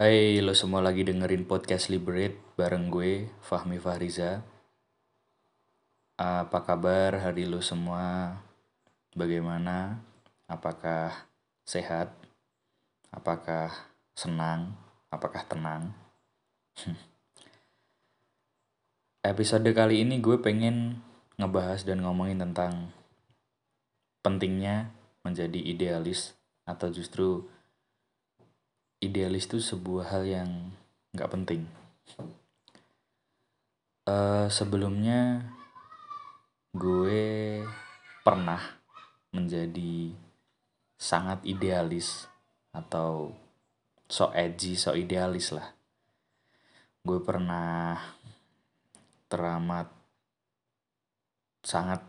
Hai, lo semua lagi dengerin podcast Liberate bareng gue, Fahmi Fahriza. Apa kabar hari lo semua? Bagaimana? Apakah sehat? Apakah senang? Apakah tenang? Episode kali ini gue pengen ngebahas dan ngomongin tentang pentingnya menjadi idealis atau justru idealis itu sebuah hal yang nggak penting. Uh, sebelumnya gue pernah menjadi sangat idealis atau so edgy, so idealis lah. Gue pernah teramat sangat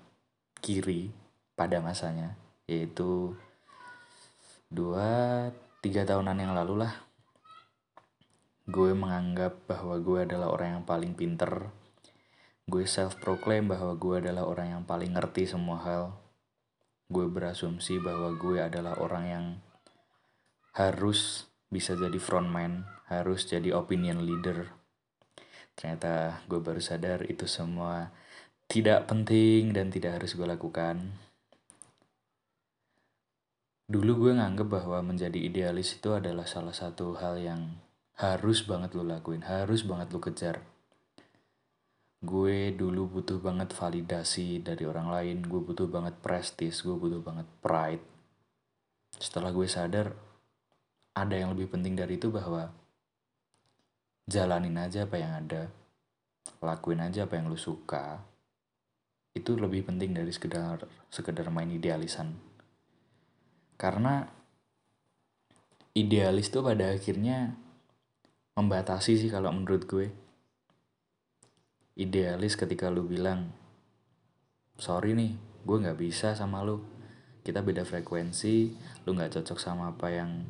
kiri pada masanya, yaitu dua tiga tahunan yang lalu lah gue menganggap bahwa gue adalah orang yang paling pinter. Gue self proclaim bahwa gue adalah orang yang paling ngerti semua hal. Gue berasumsi bahwa gue adalah orang yang harus bisa jadi frontman harus jadi opinion leader. Ternyata gue baru sadar itu semua tidak penting dan tidak harus gue lakukan dulu gue nganggep bahwa menjadi idealis itu adalah salah satu hal yang harus banget lo lakuin, harus banget lo kejar. Gue dulu butuh banget validasi dari orang lain, gue butuh banget prestis, gue butuh banget pride. Setelah gue sadar, ada yang lebih penting dari itu bahwa jalanin aja apa yang ada, lakuin aja apa yang lo suka. Itu lebih penting dari sekedar sekedar main idealisan. Karena idealis tuh pada akhirnya membatasi sih kalau menurut gue. Idealis ketika lu bilang, sorry nih, gue gak bisa sama lu. Kita beda frekuensi, lu gak cocok sama apa yang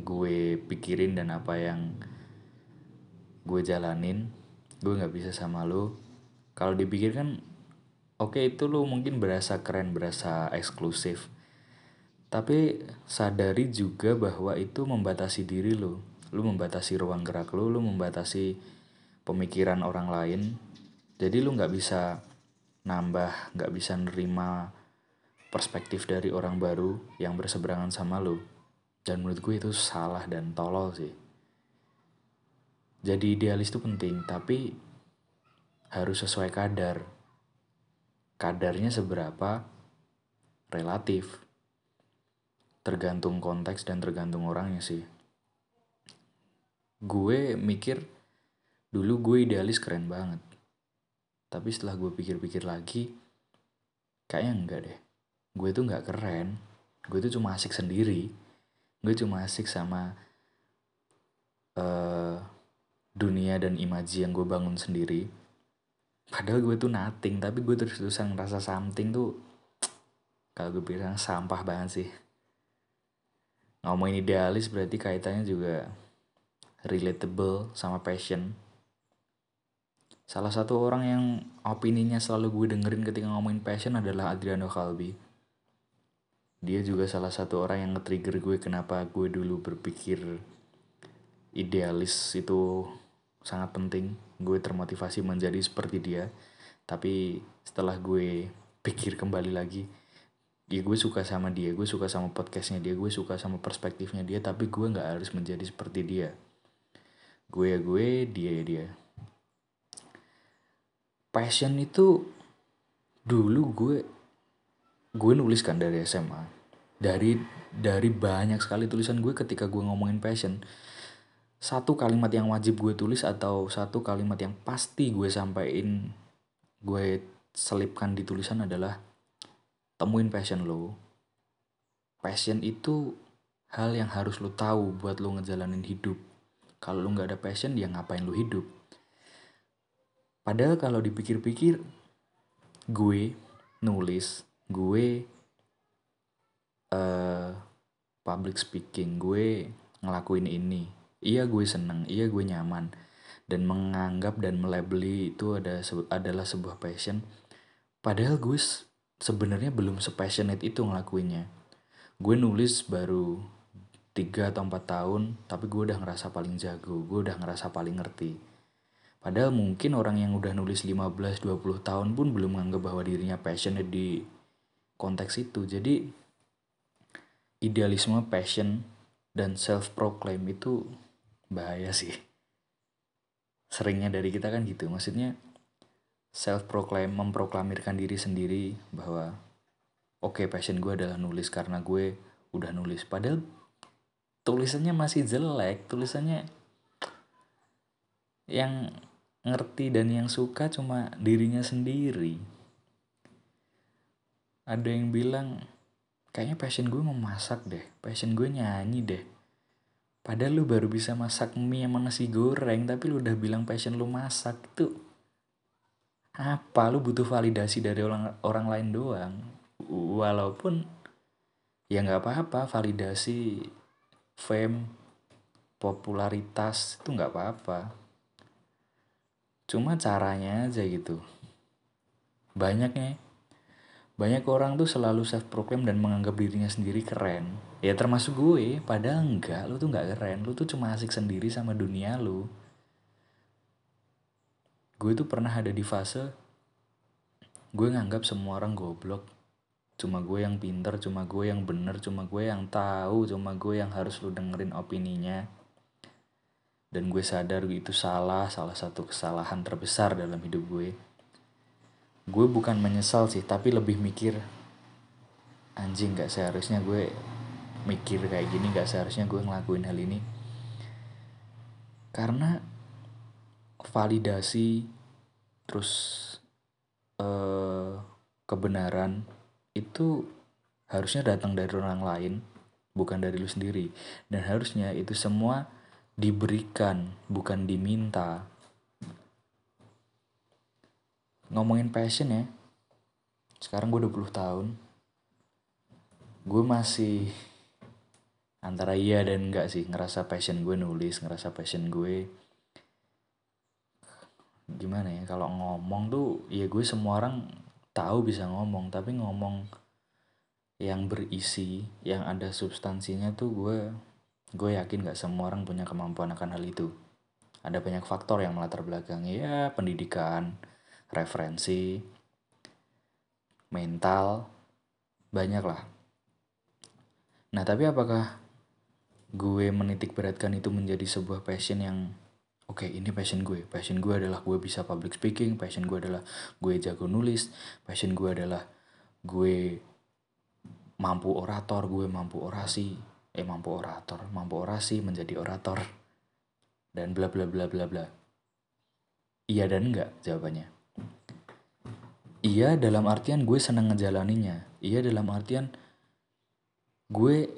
gue pikirin dan apa yang gue jalanin. Gue gak bisa sama lu. Kalau dipikir kan oke itu lu mungkin berasa keren berasa eksklusif. Tapi sadari juga bahwa itu membatasi diri lu. Lu membatasi ruang gerak lu lu membatasi pemikiran orang lain. Jadi lu nggak bisa nambah nggak bisa nerima perspektif dari orang baru yang berseberangan sama lu. Dan menurut gue itu salah dan tolol sih. Jadi idealis itu penting tapi harus sesuai kadar kadarnya seberapa relatif. Tergantung konteks dan tergantung orangnya sih. Gue mikir dulu gue idealis keren banget. Tapi setelah gue pikir-pikir lagi kayaknya enggak deh. Gue tuh nggak keren. Gue tuh cuma asik sendiri. Gue cuma asik sama uh, dunia dan imaji yang gue bangun sendiri padahal gue tuh nothing tapi gue terus-terusan ngerasa something tuh kalau gue bilang sampah banget sih. Ngomongin idealis berarti kaitannya juga relatable sama passion. Salah satu orang yang opininya selalu gue dengerin ketika ngomongin passion adalah Adriano Kalbi dia juga salah satu orang yang nge-trigger gue kenapa gue dulu berpikir idealis itu sangat penting gue termotivasi menjadi seperti dia. Tapi setelah gue pikir kembali lagi ya gue suka sama dia gue suka sama podcastnya dia gue suka sama perspektifnya dia tapi gue nggak harus menjadi seperti dia. Gue ya gue dia ya dia. Passion itu dulu gue gue nuliskan dari SMA dari dari banyak sekali tulisan gue ketika gue ngomongin passion satu kalimat yang wajib gue tulis atau satu kalimat yang pasti gue sampaikan gue selipkan di tulisan adalah temuin passion lo. Passion itu hal yang harus lo tahu buat lo ngejalanin hidup. Kalau lo nggak ada passion ya ngapain lo hidup? Padahal kalau dipikir-pikir gue nulis gue uh, public speaking gue ngelakuin ini iya gue seneng iya gue nyaman dan menganggap dan melabeli itu ada adalah sebuah passion padahal gue sebenarnya belum sepassionate itu ngelakuinnya gue nulis baru 3 atau 4 tahun, tapi gue udah ngerasa paling jago, gue udah ngerasa paling ngerti. Padahal mungkin orang yang udah nulis 15-20 tahun pun belum menganggap bahwa dirinya passionate di konteks itu. Jadi idealisme, passion, dan self-proclaim itu bahaya sih. Seringnya dari kita kan gitu. Maksudnya self-proclaim, memproklamirkan diri sendiri bahwa oke okay, passion gue adalah nulis karena gue udah nulis. Padahal tulisannya masih jelek tulisannya yang ngerti dan yang suka cuma dirinya sendiri ada yang bilang kayaknya passion gue memasak deh passion gue nyanyi deh padahal lu baru bisa masak mie sama nasi goreng tapi lu udah bilang passion lu masak itu apa lu butuh validasi dari orang orang lain doang walaupun ya nggak apa-apa validasi fame, popularitas itu nggak apa-apa. Cuma caranya aja gitu. Banyaknya banyak orang tuh selalu self proclaim dan menganggap dirinya sendiri keren. Ya termasuk gue, padahal enggak, lu tuh nggak keren, lu tuh cuma asik sendiri sama dunia lu. Gue tuh pernah ada di fase gue nganggap semua orang goblok. Cuma gue yang pinter cuma gue yang bener cuma gue yang tahu cuma gue yang harus lu dengerin opininya. Dan gue sadar itu salah salah satu kesalahan terbesar dalam hidup gue gue bukan menyesal sih tapi lebih mikir anjing gak seharusnya gue mikir kayak gini gak seharusnya gue ngelakuin hal ini karena validasi terus eh, kebenaran itu harusnya datang dari orang lain, bukan dari lu sendiri. Dan harusnya itu semua diberikan, bukan diminta. Ngomongin passion ya, sekarang gue 20 tahun. Gue masih antara iya dan enggak sih. Ngerasa passion gue nulis, ngerasa passion gue gimana ya kalau ngomong tuh ya gue semua orang tahu bisa ngomong tapi ngomong yang berisi yang ada substansinya tuh gue gue yakin gak semua orang punya kemampuan akan hal itu. Ada banyak faktor yang melatar belakang. Ya pendidikan referensi mental banyak lah nah tapi apakah gue menitik beratkan itu menjadi sebuah passion yang oke okay, ini passion gue. Passion gue adalah gue bisa public speaking passion gue adalah gue jago nulis passion gue adalah gue mampu orator gue mampu orasi eh mampu orator mampu orasi menjadi orator dan bla bla bla bla bla. Iya dan enggak jawabannya iya dalam artian gue senang ngejalaninya iya dalam artian gue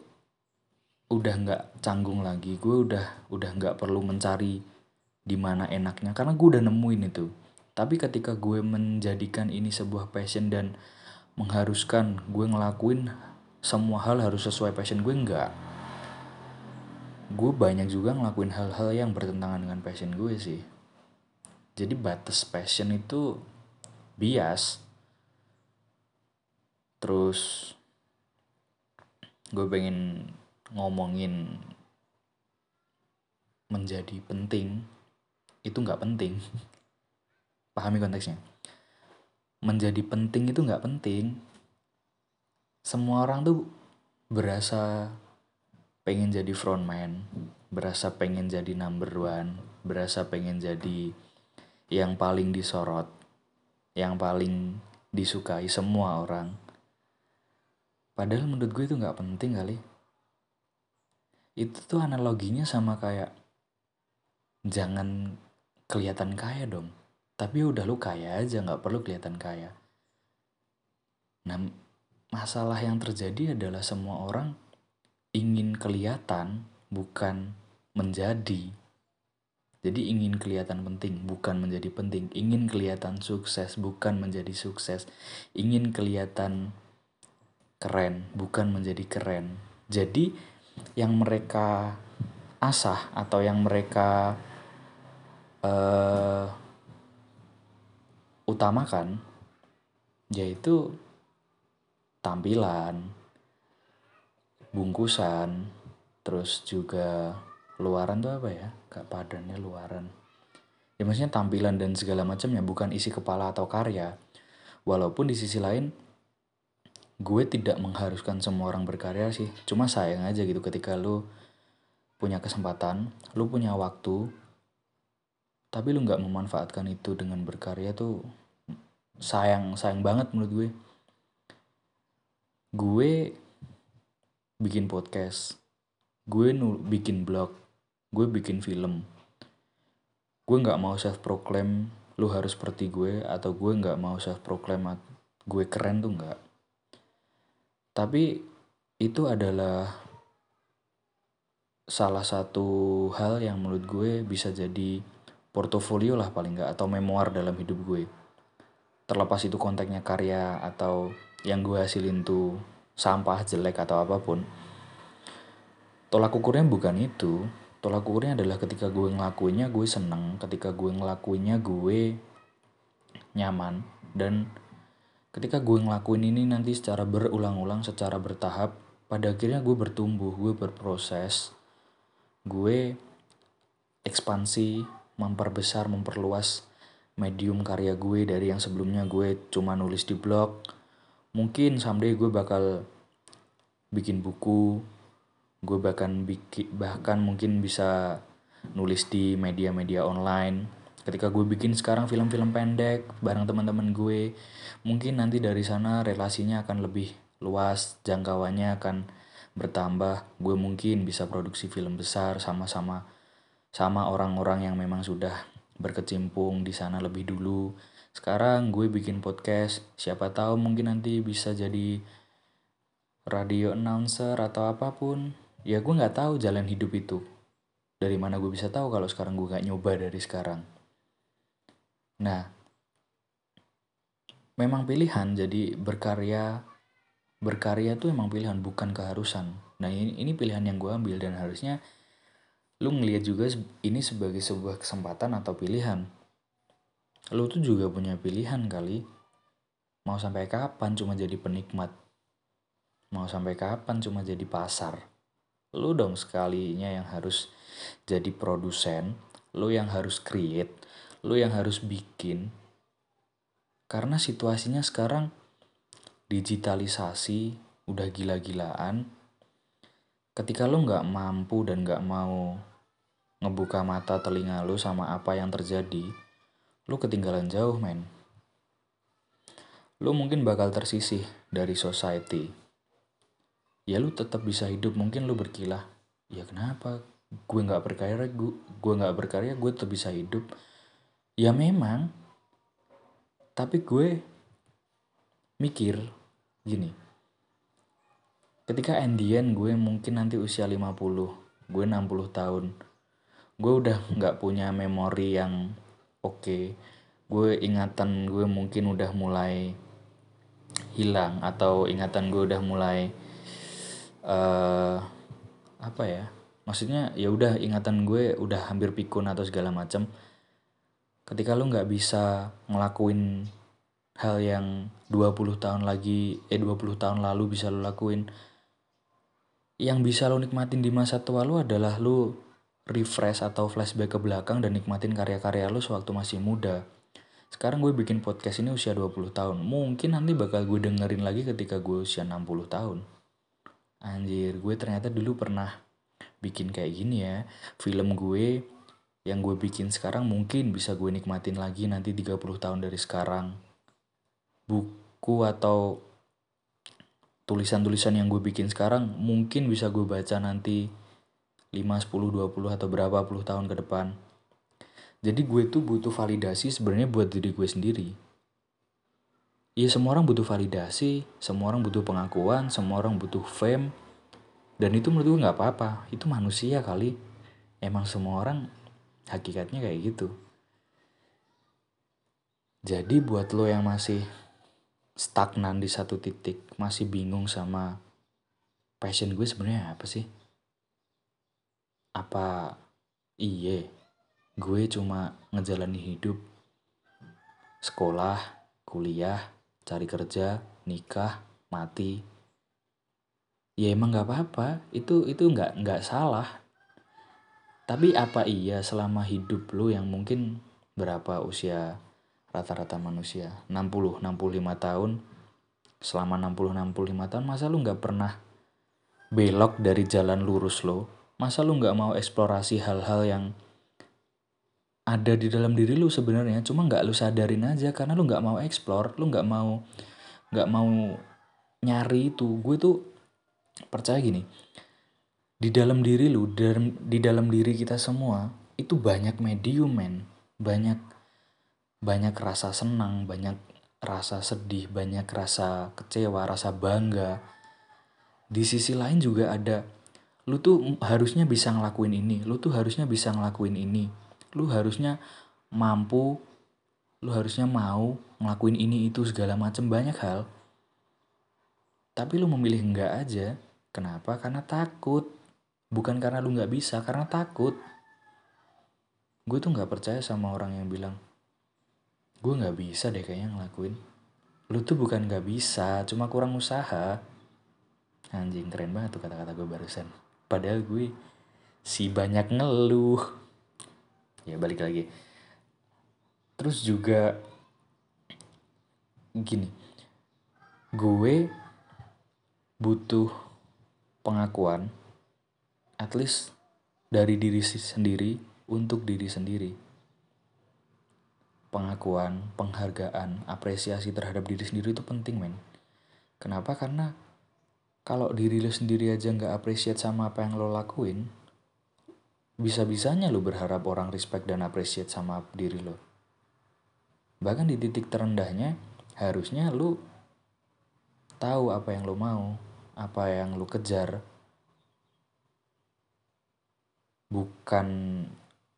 udah nggak canggung lagi. Gue udah udah nggak perlu mencari di mana enaknya. Karena gue udah nemuin itu. Tapi ketika gue menjadikan ini sebuah passion dan mengharuskan gue ngelakuin semua hal harus sesuai passion gue enggak gue banyak juga ngelakuin hal-hal yang bertentangan dengan passion gue sih. Jadi batas passion itu bias terus gue pengen ngomongin menjadi penting itu nggak penting. Pahami konteksnya? Menjadi penting itu nggak penting. Semua orang tuh berasa pengen jadi frontman berasa pengen jadi number one berasa pengen jadi yang paling disorot yang paling disukai semua orang padahal menurut gue itu nggak penting kali itu tuh analoginya sama kayak jangan kelihatan kaya dong. Tapi udah lu kaya aja nggak perlu kelihatan kaya. Nah masalah yang terjadi adalah semua orang ingin kelihatan bukan menjadi. Jadi ingin kelihatan penting bukan menjadi penting. Ingin kelihatan sukses bukan menjadi sukses. Ingin kelihatan keren bukan menjadi keren. Jadi yang mereka asah atau yang mereka uh, utamakan yaitu tampilan, bungkusan, terus juga luaran tuh apa ya gak padannya luaran. Ya maksudnya tampilan dan segala macamnya bukan isi kepala atau karya. Walaupun di sisi lain gue tidak mengharuskan semua orang berkarya sih. Cuma sayang aja gitu ketika lu punya kesempatan lu punya waktu tapi lu nggak memanfaatkan itu dengan berkarya tuh sayang sayang banget menurut gue. Gue bikin podcast gue nul bikin blog gue bikin film. Gue nggak mau self proclaim lu harus seperti gue atau gue nggak mau self proclaim gue keren tuh nggak. Tapi itu adalah salah satu hal yang menurut gue bisa jadi portofolio lah paling nggak atau memoir dalam hidup gue. Terlepas itu konteksnya karya atau yang gue hasilin tuh sampah jelek atau apa pun. Tolak ukurnya bukan itu tolak ukurnya adalah ketika gue ngelakuinnya gue seneng. Ketika gue ngelakuinnya gue nyaman. Dan ketika gue ngelakuin ini nanti secara berulang-ulang secara bertahap pada akhirnya gue bertumbuh gue berproses. Gue ekspansi memperbesar memperluas medium karya gue dari yang sebelumnya gue cuma nulis di blog. Mungkin someday gue bakal bikin buku gue bahkan bikin bahkan mungkin bisa nulis di media-media online. Ketika gue bikin sekarang film-film pendek bareng teman-teman gue mungkin nanti dari sana relasinya akan lebih luas jangkauannya akan bertambah. Gue mungkin bisa produksi film besar sama-sama sama orang-orang yang memang sudah berkecimpung di sana lebih dulu. Sekarang gue bikin podcast siapa tahu mungkin nanti bisa jadi radio announcer atau apa pun ya gue nggak tahu jalan hidup itu. Dari mana gue bisa tahu kalau sekarang gue nggak nyoba dari sekarang? Nah memang pilihan. Jadi berkarya berkarya tuh emang pilihan bukan keharusan. Nah ini, ini pilihan yang gue ambil dan harusnya lu ngelihat juga ini sebagai sebuah kesempatan atau pilihan. Lu tuh juga punya pilihan kali. Mau sampai kapan cuma jadi penikmat? Mau sampai kapan cuma jadi pasar lu dong sekalinya yang harus jadi produsen lu yang harus create lu yang harus bikin. Karena situasinya sekarang digitalisasi udah gila-gilaan. Ketika lu nggak mampu dan nggak mau ngebuka mata telinga lu sama apa yang terjadi lu ketinggalan jauh men. Lu mungkin bakal tersisih dari society ya lu tetap bisa hidup mungkin lu berkilah. Ya kenapa? Gue nggak berkarya gue gue nggak berkarya gue tetap bisa hidup. Ya memang tapi gue mikir gini. Ketika endian gue mungkin nanti usia 50 gue 60 tahun gue udah nggak punya memori yang oke. Okay. gue ingatan gue mungkin udah mulai hilang atau ingatan gue udah mulai uh, apa ya maksudnya ya udah ingatan gue udah hampir pikun atau segala macam ketika lu nggak bisa ngelakuin hal yang 20 tahun lagi eh 20 tahun lalu bisa lu lakuin yang bisa lu nikmatin di masa tua lu adalah lu refresh atau flashback ke belakang dan nikmatin karya-karya lu sewaktu masih muda. Sekarang gue bikin podcast ini usia 20 tahun. Mungkin nanti bakal gue dengerin lagi ketika gue usia 60 tahun. Anjir, gue ternyata dulu pernah bikin kayak gini ya. Film gue yang gue bikin sekarang mungkin bisa gue nikmatin lagi nanti 30 tahun dari sekarang. Buku atau tulisan-tulisan yang gue bikin sekarang mungkin bisa gue baca nanti 5, 10, 20 atau berapa puluh tahun ke depan. Jadi gue tuh butuh validasi sebenarnya buat diri gue sendiri. Iya semua orang butuh validasi, semua orang butuh pengakuan, semua orang butuh fame. Dan itu menurut gue gak apa-apa, itu manusia kali. Emang semua orang hakikatnya kayak gitu. Jadi buat lo yang masih stagnan di satu titik, masih bingung sama passion gue sebenarnya apa sih? apa iye gue cuma ngejalani hidup sekolah kuliah cari kerja nikah mati. Ya emang nggak apa-apa. Itu itu nggak nggak salah. Tapi apa iya selama hidup lu yang mungkin berapa usia rata-rata manusia? 60 65 tahun. Selama 60 65 tahun masa lu nggak pernah belok dari jalan lurus lo? Masa lu nggak mau eksplorasi hal-hal yang ada di dalam diri lu sebenarnya cuma nggak lu sadarin aja karena lu nggak mau eksplor lu nggak mau nggak mau nyari itu. Gue tuh percaya gini di dalam diri lu di dalam diri kita semua itu banyak medium men. Banyak banyak rasa senang banyak rasa sedih banyak rasa kecewa rasa bangga. Di sisi lain juga ada lu tuh harusnya bisa ngelakuin ini lu tuh harusnya bisa ngelakuin ini lu harusnya mampu lu harusnya mau ngelakuin ini itu segala macam banyak hal tapi lu memilih enggak aja Kenapa? Karena takut. Bukan karena lu nggak bisa, karena takut. Gue tuh nggak percaya sama orang yang bilang, gue nggak bisa deh kayaknya ngelakuin. Lu tuh bukan nggak bisa, cuma kurang usaha. Anjing keren banget tuh kata-kata gue barusan. Padahal gue si banyak ngeluh. Ya balik lagi. Terus juga gini, gue butuh pengakuan at least dari diri sendiri untuk diri sendiri. Pengakuan, penghargaan, apresiasi terhadap diri sendiri itu penting men. Kenapa? Karena kalau diri lo sendiri aja nggak apresiat sama apa yang lo lakuin, bisa-bisanya lo berharap orang respect dan apresiat sama diri lo. Bahkan di titik terendahnya, harusnya lo tahu apa yang lo mau, apa yang lu kejar. Bukan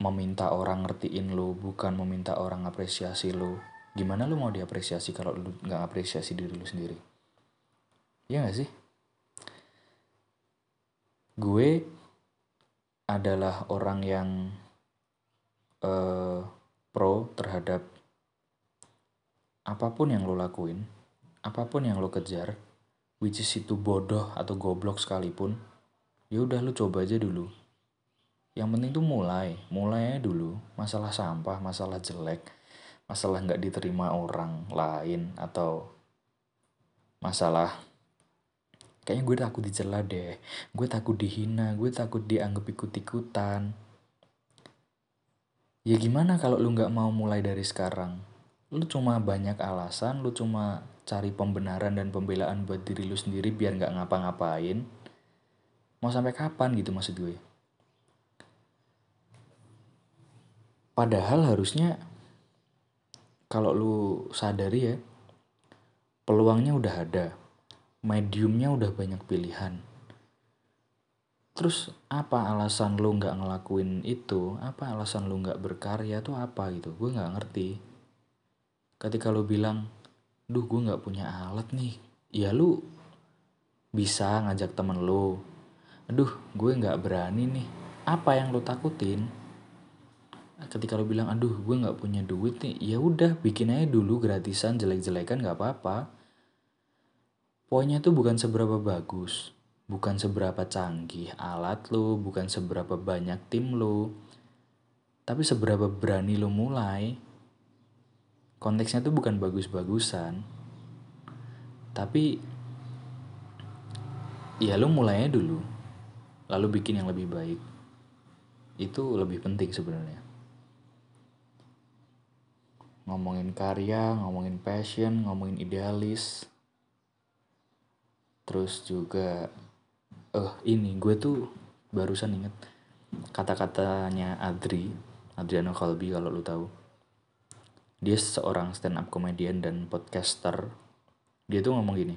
meminta orang ngertiin lu bukan meminta orang apresiasi lu. Gimana lu mau diapresiasi kalau lu nggak apresiasi diri lu sendiri? Ya gak sih? Gue adalah orang yang uh, pro terhadap apa pun yang lo lakuin apa pun yang lo kejar which is itu bodoh atau goblok sekalipun ya udah lu coba aja dulu. Yang penting tuh mulai mulai dulu. Masalah sampah masalah jelek masalah nggak diterima orang lain atau masalah kayaknya gue takut dicela deh. Gue takut dihina gue takut dianggap ikut-ikutan. Ya gimana kalau lu nggak mau mulai dari sekarang? Lu cuma banyak alasan lu cuma cari pembenaran dan pembelaan buat diri lu sendiri biar nggak ngapa-ngapain. Mau sampai kapan gitu maksud gue? Padahal harusnya kalau lu sadari ya peluangnya udah ada mediumnya udah banyak pilihan. Terus apa alasan lu nggak ngelakuin itu? Apa alasan lu nggak berkarya tuh apa gitu? Gue nggak ngerti. Ketika lu bilang duh gue nggak punya alat nih. Ya lu bisa ngajak temen lu aduh gue nggak berani nih. Apa yang lu takutin? Ketika lu bilang aduh gue nggak punya duit nih ya udah bikin aja dulu gratisan jelek-jelekan nggak apa-apa poinnya tuh bukan seberapa bagus bukan seberapa canggih alat lu bukan seberapa banyak tim lu tapi seberapa berani lu mulai. Konteksnya tuh bukan bagus-bagusan tapi ya lo mulainya dulu lalu bikin yang lebih baik. Itu lebih penting sebenarnya. Ngomongin karya ngomongin passion ngomongin idealis terus juga eh uh, ini gue tuh barusan inget kata-katanya Adri Adriano Kalbi kalau lo tahu. Dia seorang stand up comedian dan podcaster. Dia tuh ngomong gini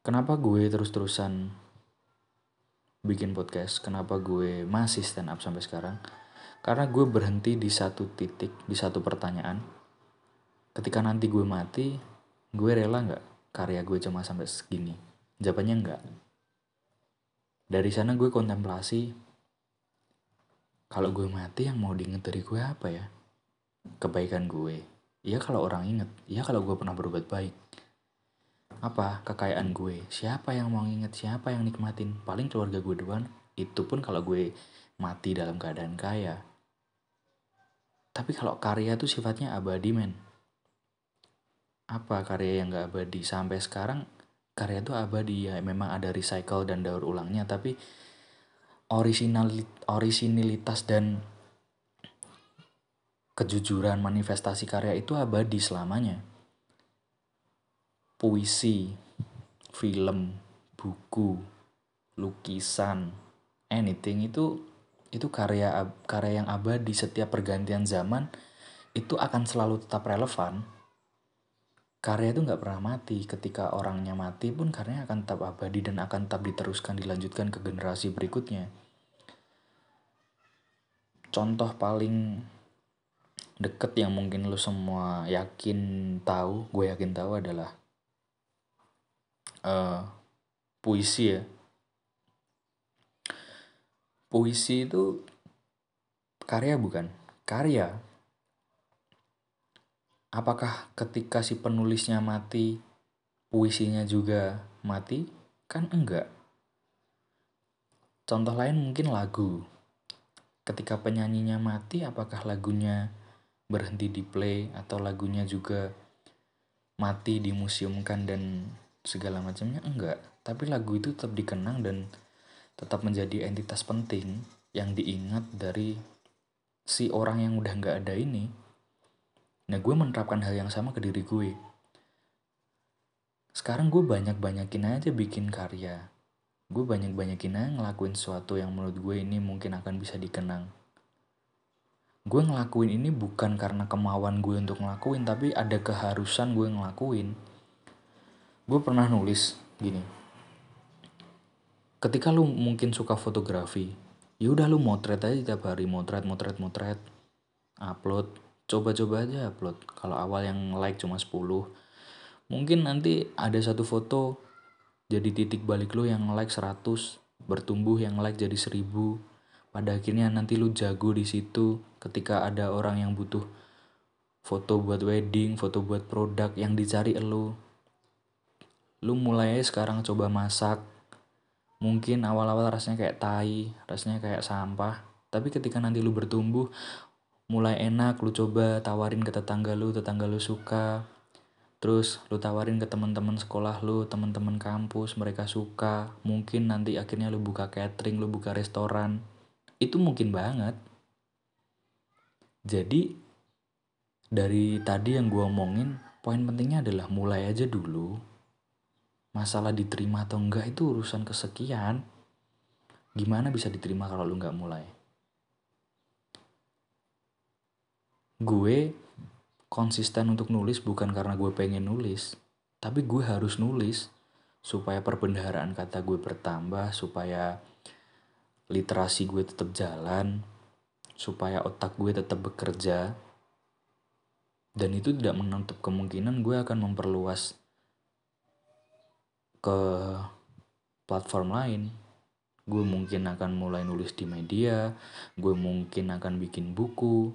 kenapa gue terus-terusan bikin podcast? Kenapa gue masih stand up sampai sekarang? Karena gue berhenti di satu titik di satu pertanyaan. Ketika nanti gue mati gue rela nggak karya gue cuma sampai segini. Jawabannya enggak. Dari sana gue kontemplasi kalau gue mati yang mau diinget dari gue apa ya? Kebaikan gue. Iya kalau orang inget, iya kalau gue pernah berbuat baik. apa? Kekayaan gue. Siapa yang mau nginget siapa yang nikmatin? Paling keluarga gue doang itu pun kalau gue mati dalam keadaan kaya. Tapi kalau karya tuh sifatnya abadi men apa karya yang gak abadi? Sampai sekarang karya tuh abadi. Ya memang ada recycle dan daur ulangnya tapi original orisinilitas dan kejujuran manifestasi karya itu abadi selamanya. Puisi, film, buku, lukisan, anything itu itu karya karya yang abadi. Setiap pergantian zaman itu akan selalu tetap relevan. Karya itu nggak pernah mati. Ketika orangnya mati pun karyanya akan tetap abadi dan akan tetap diteruskan dilanjutkan ke generasi berikutnya. Contoh paling deket yang mungkin lu semua yakin tahu, gue yakin tahu adalah uh, puisi ya puisi itu karya bukan karya apakah ketika si penulisnya mati puisinya juga mati? Kan enggak. Contoh lain mungkin lagu. Ketika penyanyinya mati apakah lagunya berhenti di play atau lagunya juga mati dimuseumkan dan segala macamnya? Enggak. Tapi lagu itu tetap dikenang dan tetap menjadi entitas penting yang diingat dari si orang yang udah nggak ada ini nah gue menerapkan hal yang sama ke diri gue. Sekarang gue banyak-banyakin aja bikin karya. Gue banyak-banyakin aja ngelakuin sesuatu yang menurut gue ini mungkin akan bisa dikenang. Gue ngelakuin ini bukan karena kemauan gue untuk ngelakuin tapi ada keharusan gue ngelakuin. Gue pernah nulis gini. Ketika lu mungkin suka fotografi ya udah lu motret aja tiap hari motret motret motret upload coba-coba aja upload. Kalau awal yang like cuma 10 mungkin nanti ada satu foto jadi titik balik lu yang like 100 bertumbuh yang like jadi 1000 pada akhirnya nanti lu jago di situ ketika ada orang yang butuh foto buat wedding, foto buat produk yang dicari lu lu mulai sekarang coba masak. Mungkin awal-awal rasanya kayak tai rasanya kayak sampah. Tapi ketika nanti lu bertumbuh mulai enak lu coba tawarin ke tetangga lu tetangga lu suka. Terus lu tawarin ke teman-teman sekolah lu teman-teman kampus mereka suka. Mungkin nanti akhirnya lu buka catering lu buka restoran. Itu mungkin banget. Jadi dari tadi yang gue omongin poin pentingnya adalah mulai aja dulu. Masalah diterima atau enggak itu urusan kesekian. Gimana bisa diterima kalau lu nggak mulai gue konsisten untuk nulis bukan karena gue pengen nulis tapi gue harus nulis supaya perbendaharaan kata gue bertambah supaya literasi gue tetap jalan supaya otak gue tetap bekerja. Dan itu tidak menutup kemungkinan gue akan memperluas ke platform lain. Gue mungkin akan mulai nulis di media gue mungkin akan bikin buku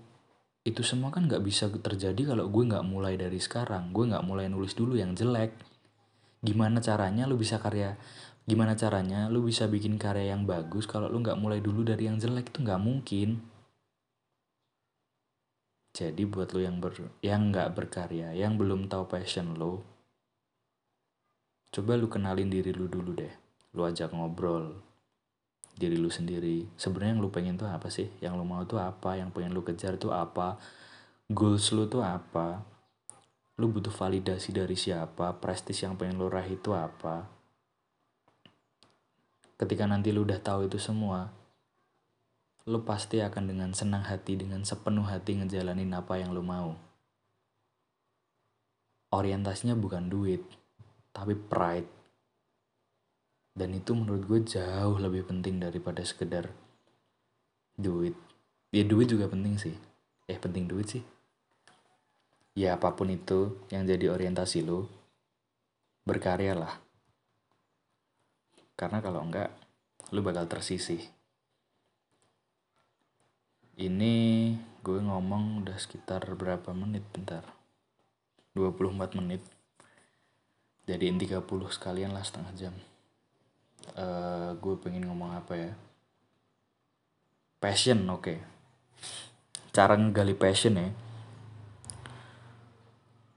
itu semua kan nggak bisa terjadi kalau gue nggak mulai dari sekarang. Gue nggak mulai nulis dulu yang jelek. Gimana caranya lu bisa karya gimana caranya lu bisa bikin karya yang bagus kalau lu nggak mulai dulu dari yang jelek? Itu nggak mungkin. Jadi buat lu yang ber yang nggak berkarya yang belum tahu passion lo coba lu kenalin diri lu dulu deh. Lu ajak ngobrol diri lu sendiri. Sebenarnya yang lu pengen tuh apa sih? Yang lu mau tuh apa? Yang pengen lu kejar tuh apa? Goals lu tuh apa? Lu butuh validasi dari siapa? Prestis yang pengen lu raih itu apa? Ketika nanti lu udah tahu itu semua lu pasti akan dengan senang hati dengan sepenuh hati ngejalanin apa yang lu mau. Orientasinya bukan duit tapi pride dan itu menurut gue jauh lebih penting daripada sekedar duit. Ya duit juga penting sih. Eh penting duit sih. Ya apa pun itu yang jadi orientasi lo berkarya lah. Karena kalau enggak lu bakal tersisih. Ini gue ngomong udah sekitar berapa menit bentar. 24 menit. Jadiin 30 sekalian lah setengah jam uh, gue pengen ngomong apa ya? Passion oke. Okay. cara ngegali passion ya.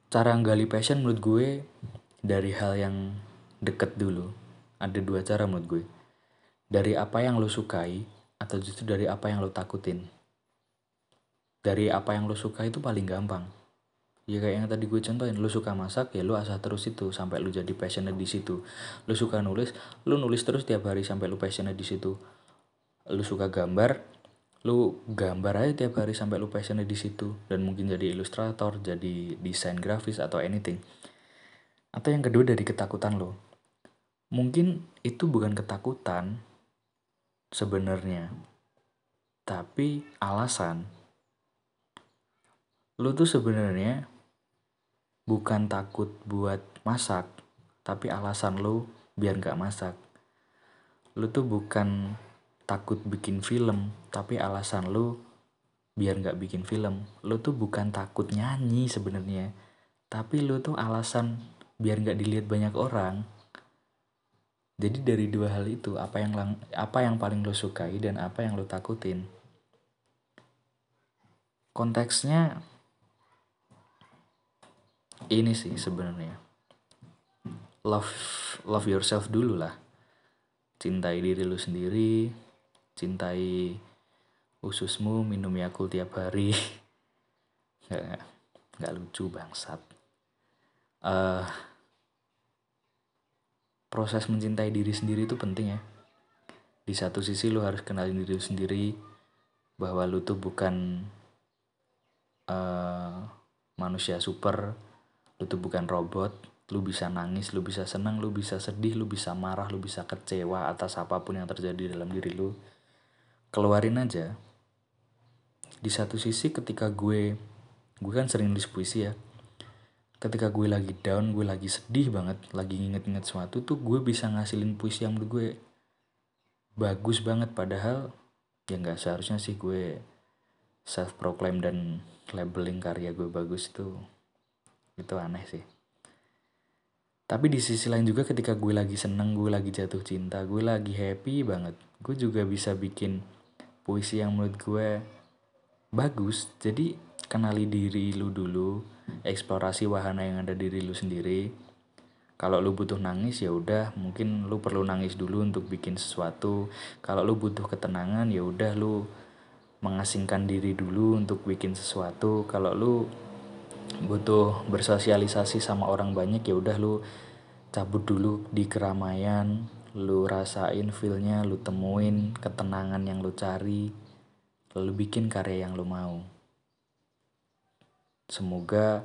Cara ngegali passion menurut gue dari hal yang deket dulu. Ada dua cara menurut gue. Dari apa yang lo sukai atau justru dari apa yang lo takutin. Dari apa yang lo suka itu paling gampang ya kayak yang tadi gue contohin lu suka masak ya lu asah terus itu sampai lu jadi passionate di situ. Lu suka nulis lu nulis terus tiap hari sampai lu passionate di situ. Lu suka gambar lu gambar aja tiap hari sampai lu passionate di situ. Dan mungkin jadi ilustrator jadi desain grafis atau anything. Atau yang kedua dari ketakutan lo mungkin itu bukan ketakutan sebenarnya tapi alasan. Lu tuh sebenarnya bukan takut buat masak, tapi alasan lu biar gak masak. Lu tuh bukan takut bikin film, tapi alasan lu biar gak bikin film. Lu tuh bukan takut nyanyi sebenarnya, tapi lu tuh alasan biar gak dilihat banyak orang. Jadi dari dua hal itu, apa yang lang, apa yang paling lo sukai dan apa yang lo takutin. Konteksnya ini sih sebenarnya. Love love yourself dulu lah. Cintai diri lu sendiri cintai ususmu minum yakult tiap hari. Nggak nggak lucu bangsat. Uh, proses mencintai diri sendiri itu penting ya. Di satu sisi lu harus kenalin diri lu sendiri bahwa lu tuh bukan uh, manusia super lu tuh bukan robot lu bisa nangis lu bisa senang lu bisa sedih lu bisa marah lu bisa kecewa atas apa pun yang terjadi dalam diri lu. Keluarin aja. Di satu sisi ketika gue gue kan sering nulis puisi ya. Ketika gue lagi down gue lagi sedih banget lagi nginget-nginget sesuatu tuh gue bisa ngasilin puisi yang menurut gue bagus banget. Padahal ya nggak seharusnya sih gue self proclaim dan labeling karya gue bagus tuh itu aneh sih. Tapi di sisi lain juga ketika gue lagi seneng gue lagi jatuh cinta gue lagi happy banget gue juga bisa bikin puisi yang menurut gue bagus. Jadi kenali diri lu dulu eksplorasi wahana yang ada diri lu sendiri. Kalau lu butuh nangis ya udah mungkin lu perlu nangis dulu untuk bikin sesuatu. Kalau lu butuh ketenangan ya udah lu mengasingkan diri dulu untuk bikin sesuatu. Kalau lu butuh bersosialisasi sama orang banyak ya udah lu cabut dulu di keramaian lu rasain feelnya lu temuin ketenangan yang lu cari lalu bikin karya yang lu mau. Semoga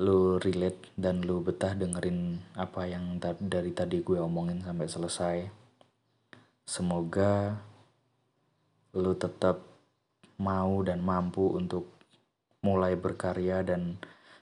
lu relate dan lu betah dengerin apa yang dari tadi gue omongin sampai selesai. Semoga lu tetap mau dan mampu untuk mulai berkarya dan